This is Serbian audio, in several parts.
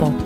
pop.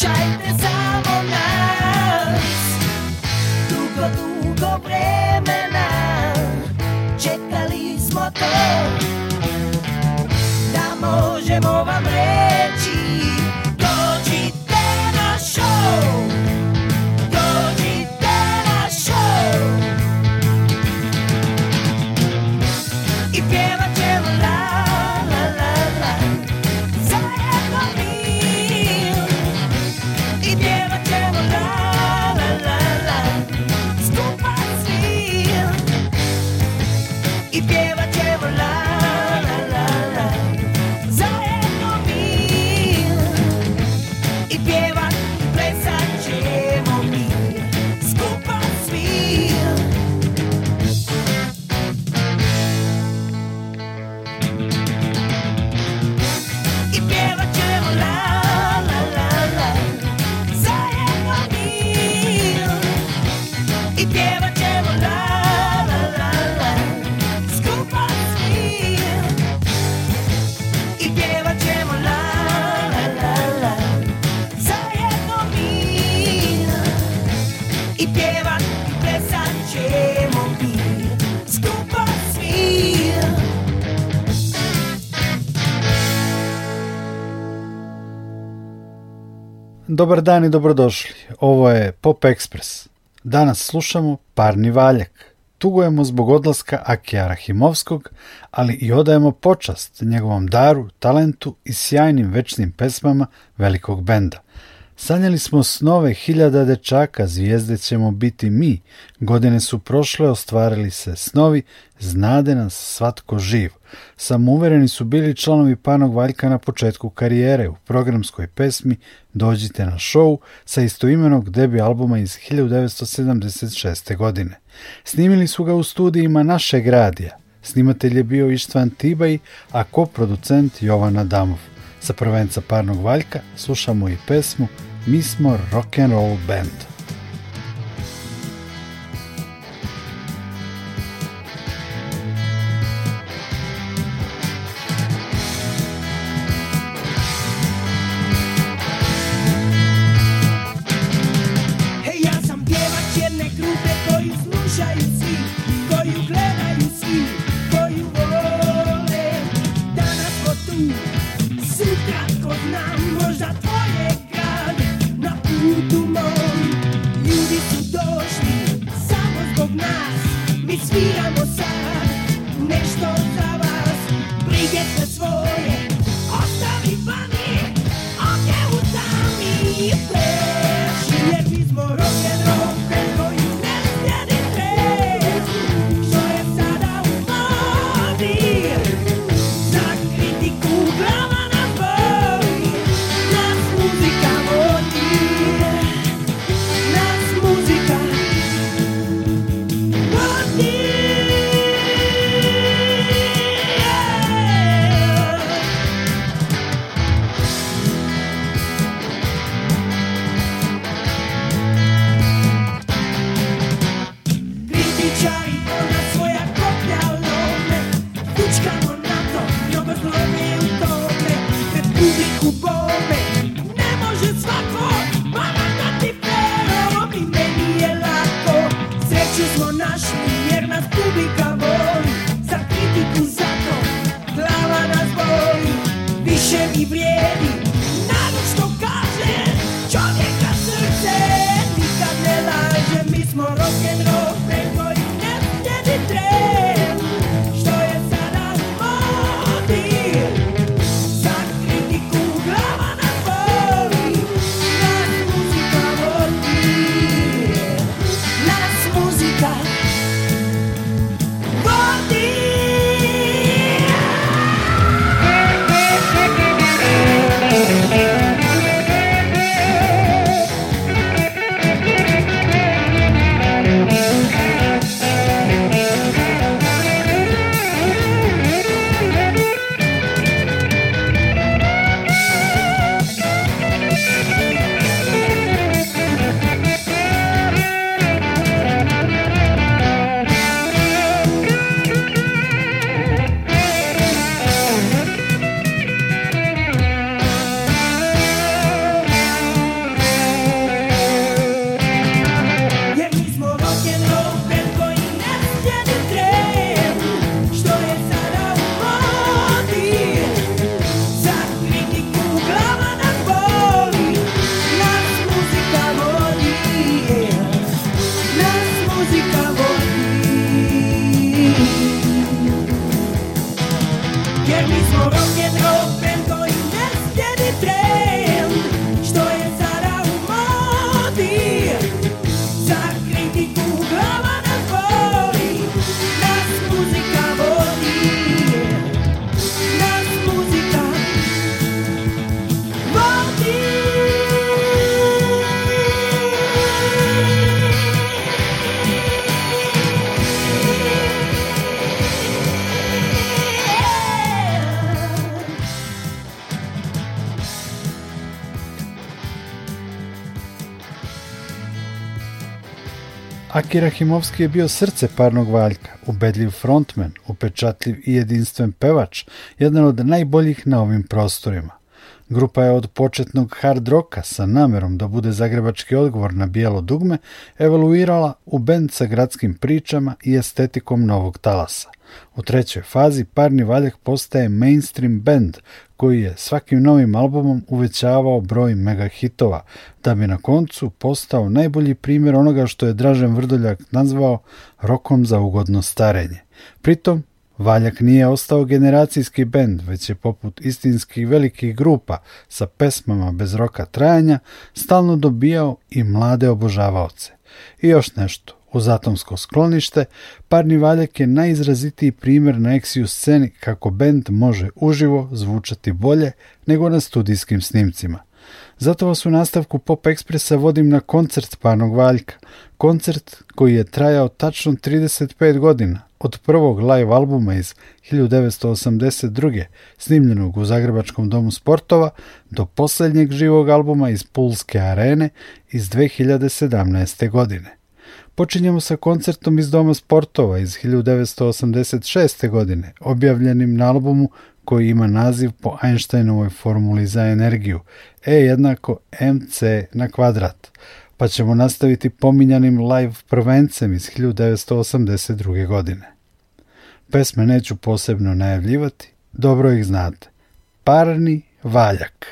Schaltet es ab und aus. Du, du, Dobar dan i dobrodošli. Ovo je Pop Express. Danas slušamo Parni valjak. Tugujemo zbog odlaska Akija Rahimovskog, ali i odajemo počast njegovom daru, talentu i sjajnim večnim pesmama velikog benda. Sanjali smo snove hiljada dečaka, zvijezde ćemo biti mi. Godine su prošle, ostvarili se snovi, znade nas svatko živ. Samouvereni su bili članovi Panog Valjka na početku karijere u programskoj pesmi Dođite na šou sa istoimenog debi albuma iz 1976. godine. Snimili su ga u studijima našeg radija. Snimatelj je bio Ištvan Tibaj, a koproducent producent Jovan Adamov. Sa prvenca Parnog Valjka slušamo i pesmu Mi smo rock'n'roll band. Rahimovski je bio srce parnog valjka, ubedljiv frontmen, upečatljiv i jedinstven pevač, jedan od najboljih na ovim prostorima. Grupa je od početnog hard roka sa namerom da bude zagrebački odgovor na bijelo dugme evoluirala u bend sa gradskim pričama i estetikom novog talasa. U trećoj fazi parni valjak postaje mainstream band koji je svakim novim albumom uvećavao broj mega hitova, da bi na koncu postao najbolji primjer onoga što je Dražen Vrdoljak nazvao rokom za ugodno starenje. Pritom, Valjak nije ostao generacijski bend, već je poput istinskih velikih grupa sa pesmama bez roka trajanja stalno dobijao i mlade obožavaoce. I još nešto, uz atomsko sklonište, parni valjak je najizrazitiji primjer na eksiju sceni kako bend može uživo zvučati bolje nego na studijskim snimcima. Zato vas u nastavku Pop Ekspresa vodim na koncert Parnog Valjka, koncert koji je trajao tačno 35 godina od prvog live albuma iz 1982. snimljenog u Zagrebačkom domu sportova do posljednjeg živog albuma iz Pulske arene iz 2017. godine. Počinjemo sa koncertom iz Doma sportova iz 1986. godine, objavljenim na albumu koji ima naziv po Einsteinovoj formuli za energiju E jednako mc na kvadrat, pa ćemo nastaviti pominjanim live prvencem iz 1982. godine. Pesme neću posebno najavljivati, dobro ih znate. Parni valjak.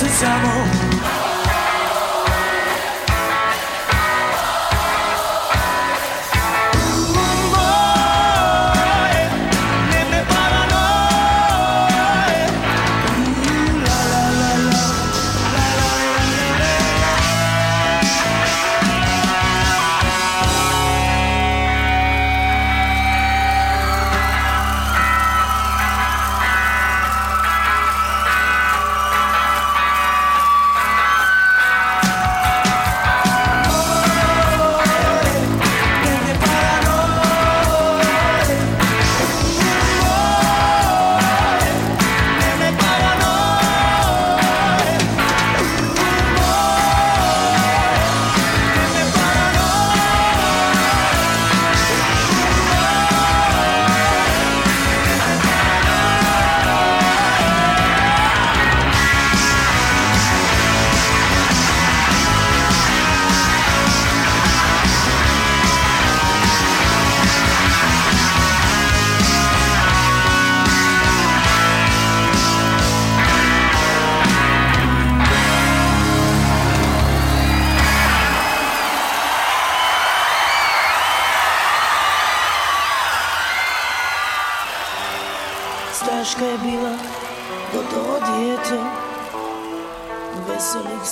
to samo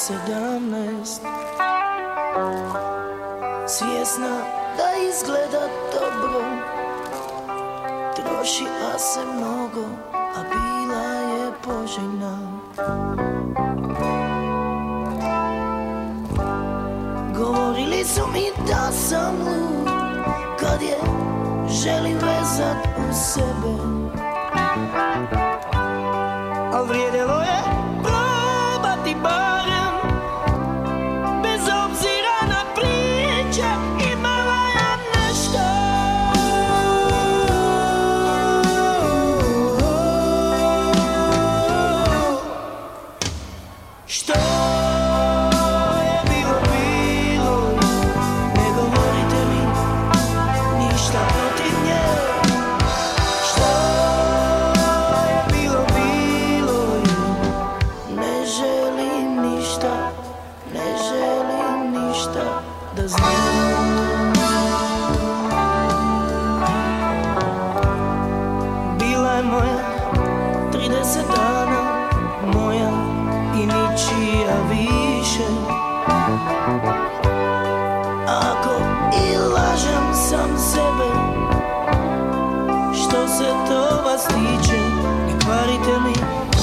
sedamnaest Svjesna da izgleda dobro a se mnogo, a bila je poželjna Govorili su mi da sam lud Kad je želim vezat u sebe Al vrijedilo je pasticce di quaritemi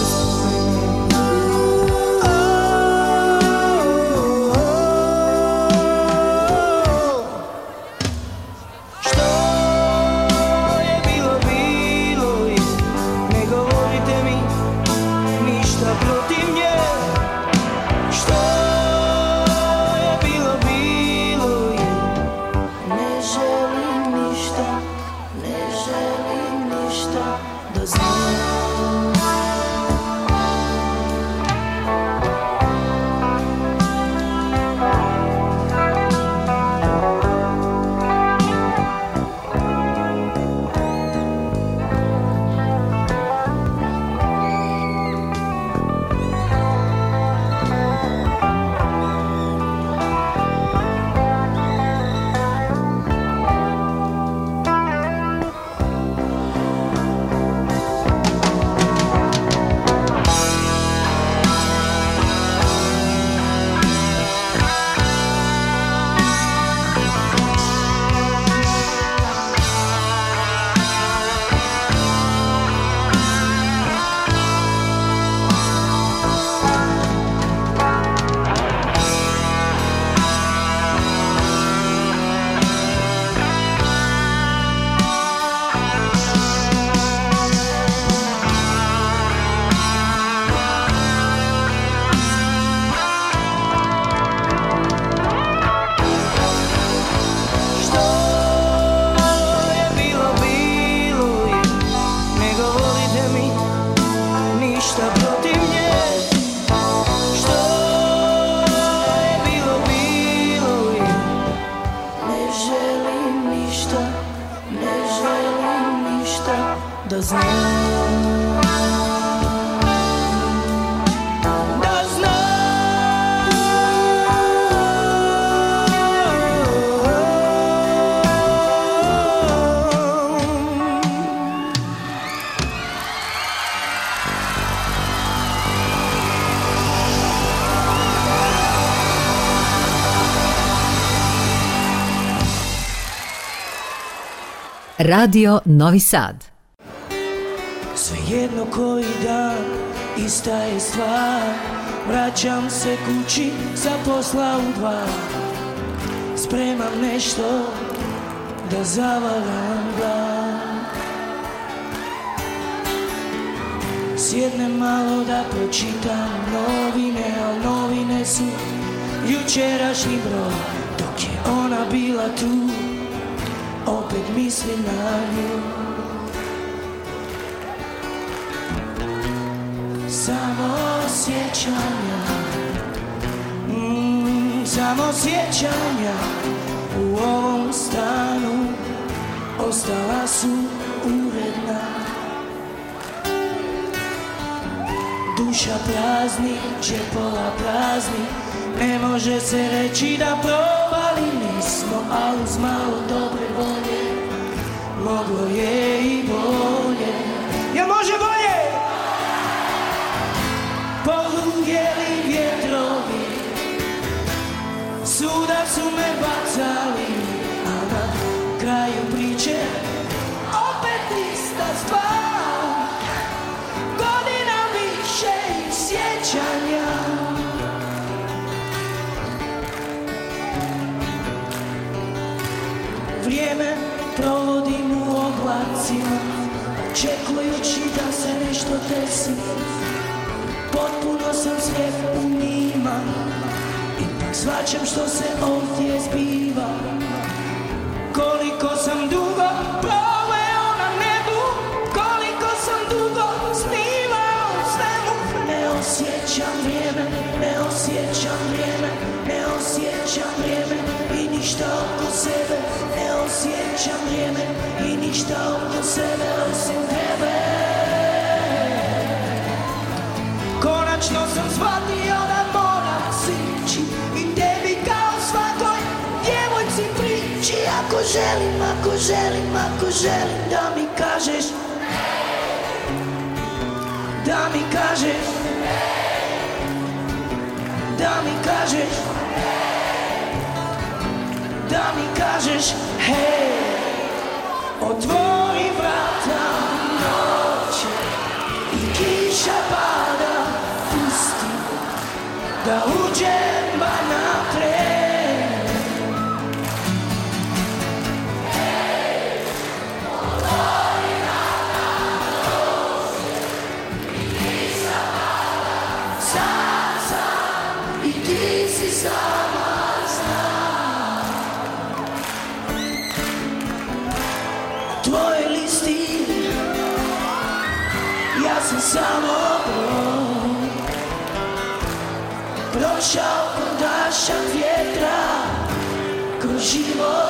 Radio Novi Sad. jedno koji dan, ista je stvar Vraćam se kući za posla u dva Spremam nešto da zavaram glav. Sjednem malo da pročitam novine A novine su jučerašnji broj Dok je ona bila tu opet mislim na nju Samo sjećanja mm, Samo sjećanja u ovom stanu Ostala su uredna Duša prazni, čepola prazni Ne može se reći da pro... Svačem što se ovdje zbiva Koliko sam dugo proveo na nebu Koliko sam dugo snivao svemu Ne osjećam vrijeme, ne osjećam vrijeme Ne osjećam vrijeme i ništa oko sebe Ne osjećam vrijeme i ništa oko sebe Osim tebe želim, ako želim, ako želim da mi kažeš Da mi kažeš Da mi kažeš Da mi kažeš Hej, otvori vrata noće I kiša pada, pusti Da uđem ba napred Musiał nasza wiedra, grozimo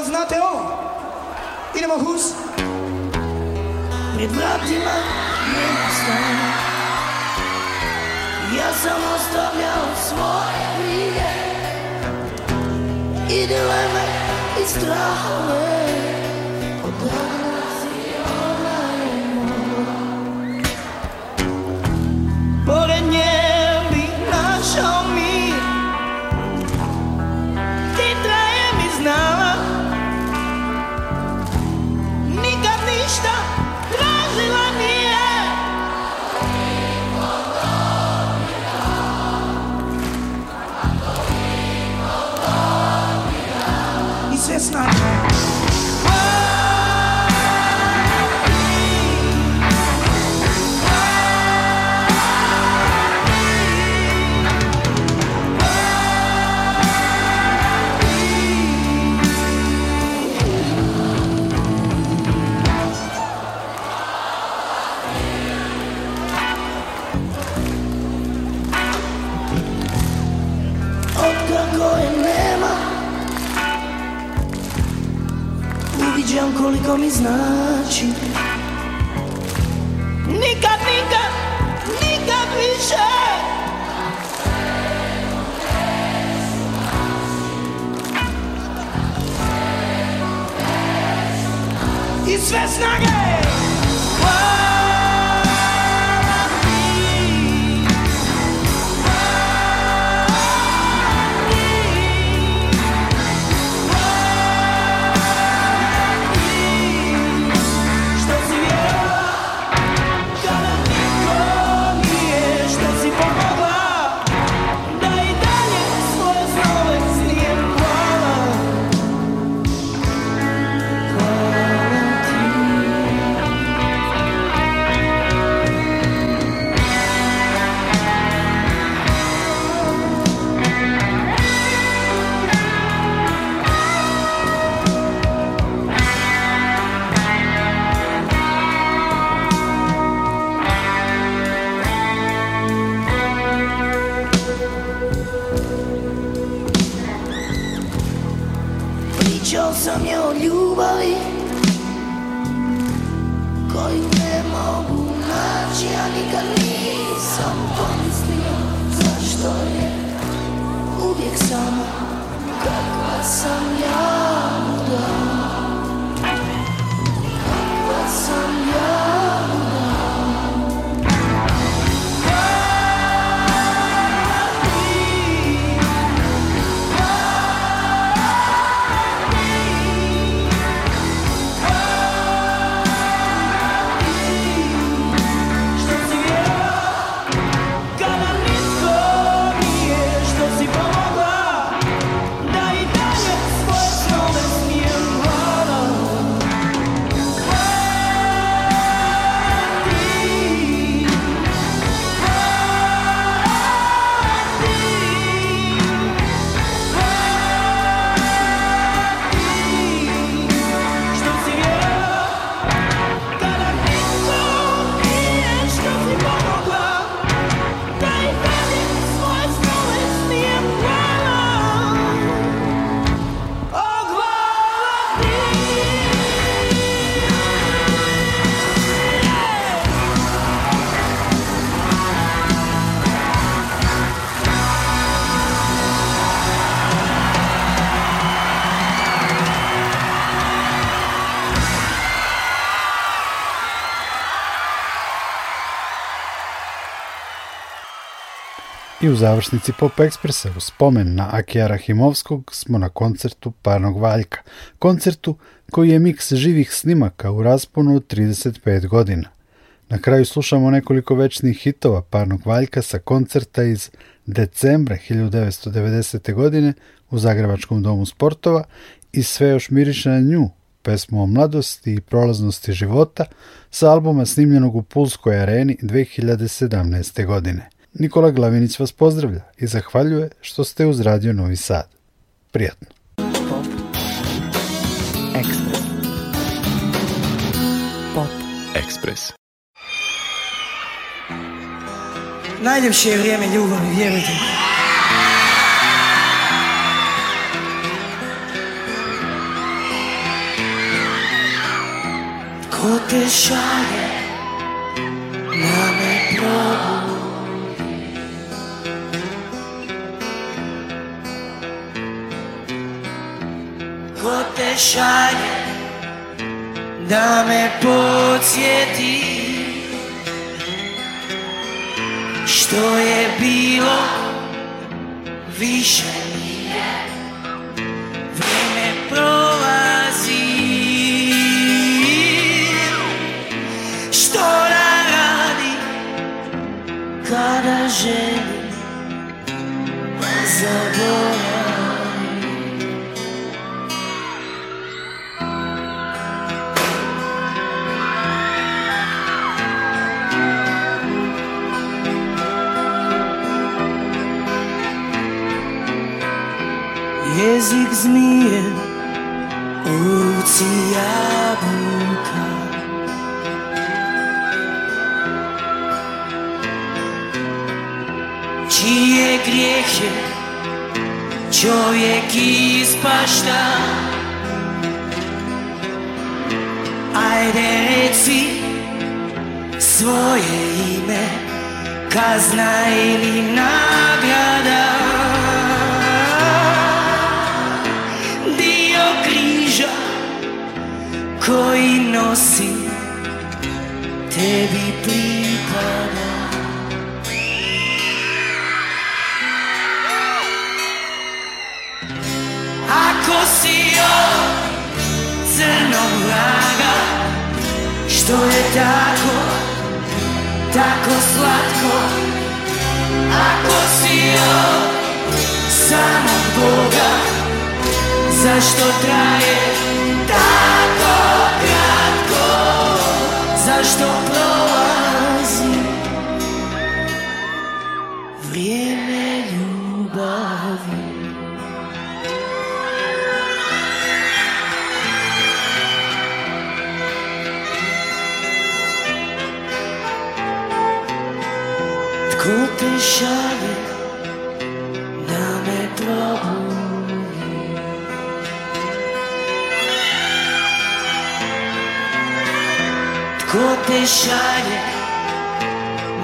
was not their own. You know whose? Me dropped in my headstone. Я сам оставлял свой привет И дилеммы, и страх uviđam koliko mi znači Nikad, nikad, nikad više I sve snage u završnici Pop Ekspresa u spomen na Akija Rahimovskog smo na koncertu Parnog valjka, koncertu koji je miks živih snimaka u rasponu 35 godina. Na kraju slušamo nekoliko večnih hitova Parnog valjka sa koncerta iz decembra 1990. godine u Zagrebačkom domu sportova i sve još miriše na nju, pesmu o mladosti i prolaznosti života sa albuma snimljenog u Pulskoj areni 2017. godine. Nikola Glavinić vas pozdravlja i zahvaljuje što ste uz Radio Novi Sad. Prijatno. Najljepše je vrijeme ljubavi, vjerujte mi. Ko te šalje me probu te šalje da me podsjeti što je bilo više nije vrijeme prolazi što da radi kada želim zaboravim jezik zmije Uci jabuka Čije grijehe čovjek ispašta Ajde reci svoje ime Kazna ili nas. koji nosi tebi pripada Ako si on crnog vraga Što je tako, tako slatko Ako si on samog Boga Zašto traje tako что пролазит Время любови Ткут и шаг Ko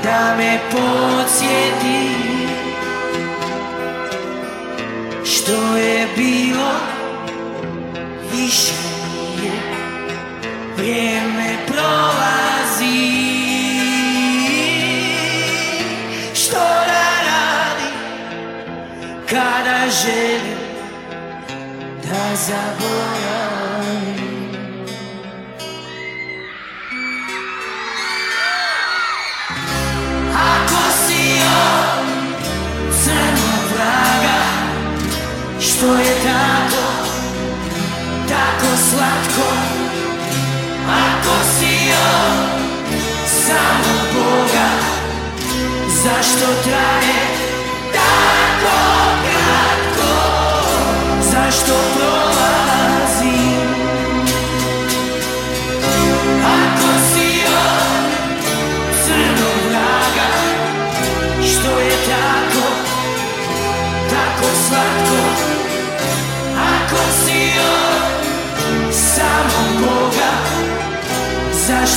da me podsjeti Što je bilo više nije Vrijeme prolazi Što da radi kada želim da zaboravim tako, tako slatko Ako si on, samo Boga Zašto traje tako kratko? Zašto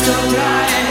alright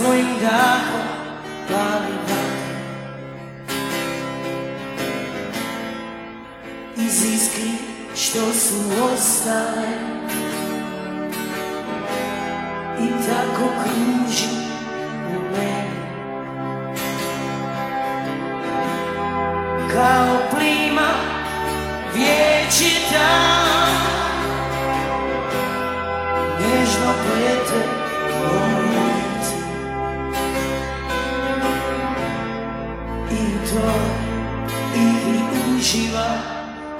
svojim dahom pali vatre Iz iskri što su ostale I tako kruži u meni Kao plima dan,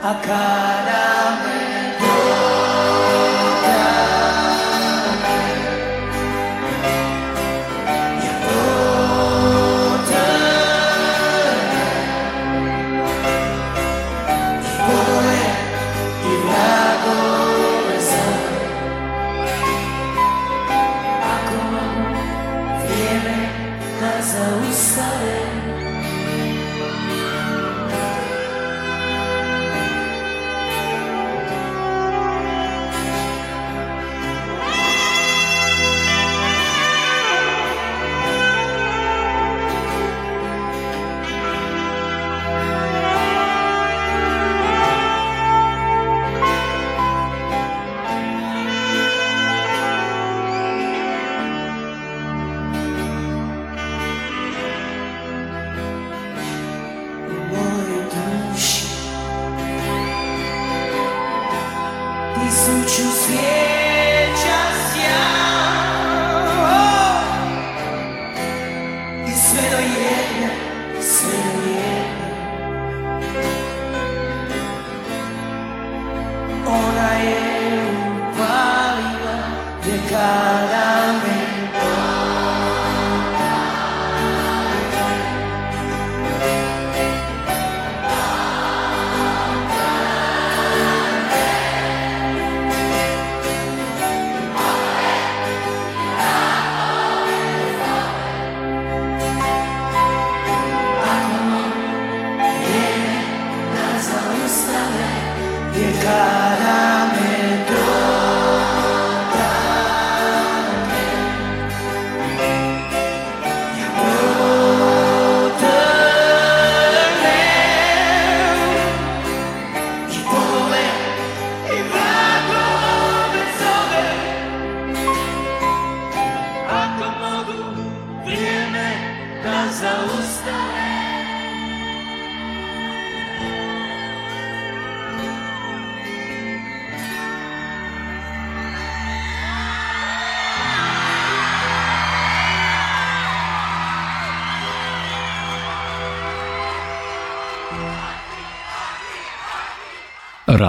a cada Isso te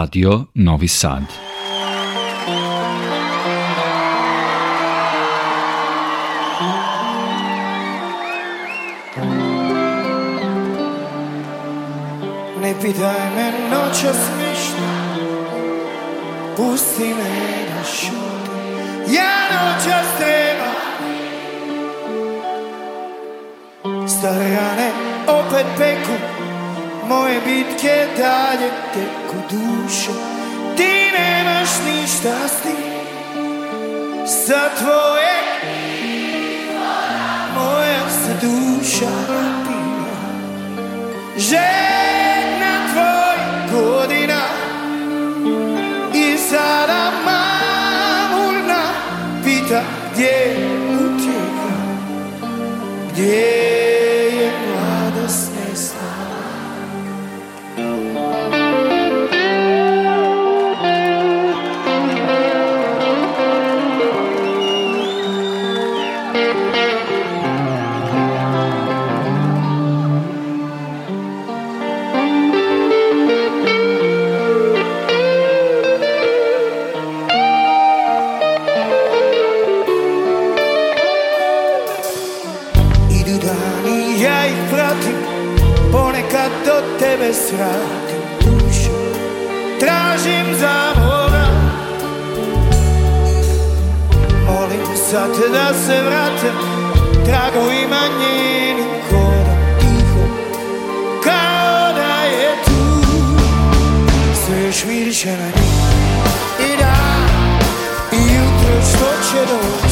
Radio Novi Sad. Nepidajne noće smišne, pusti me da šutim, ja noćas trebam. Stare rane opet peku, moje bitke dalje teku duše Ti nemaš ništa s tim Sa tvoje Moja se duša pila Žena tvoj godina I sada mamurna pita Gdje utjeka Gdje zrak dušu Tražim za Boga Molim sad da se vratim Tragovima njenim korom tiho Kao da je tu Sve još miriše na njih I da, i jutro što će doći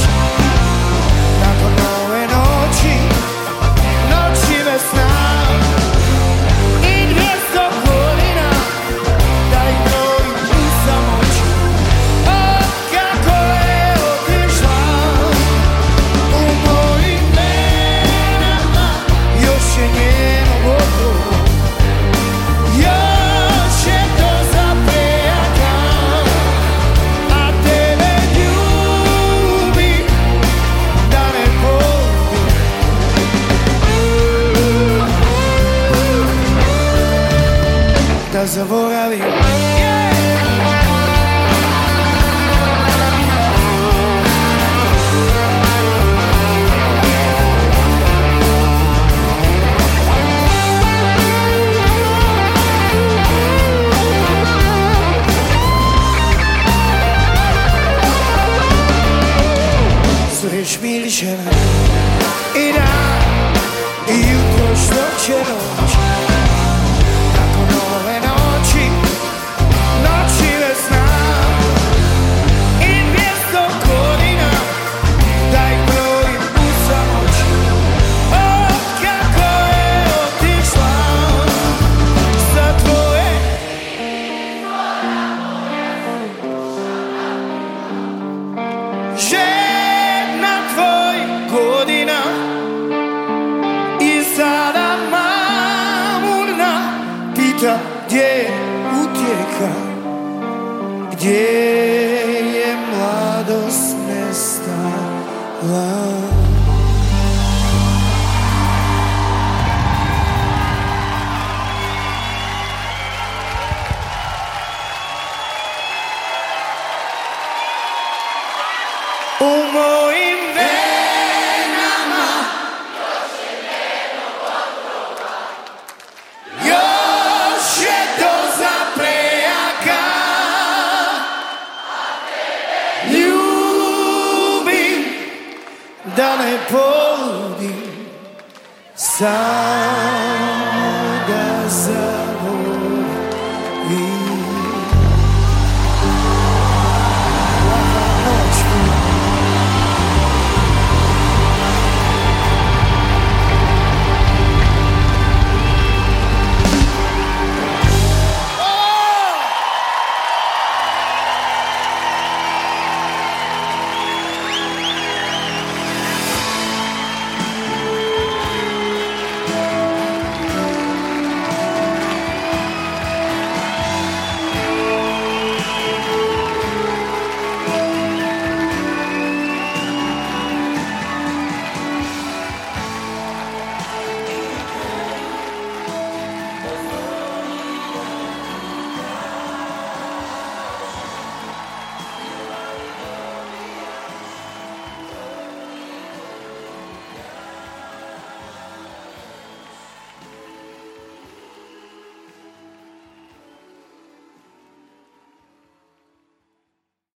love.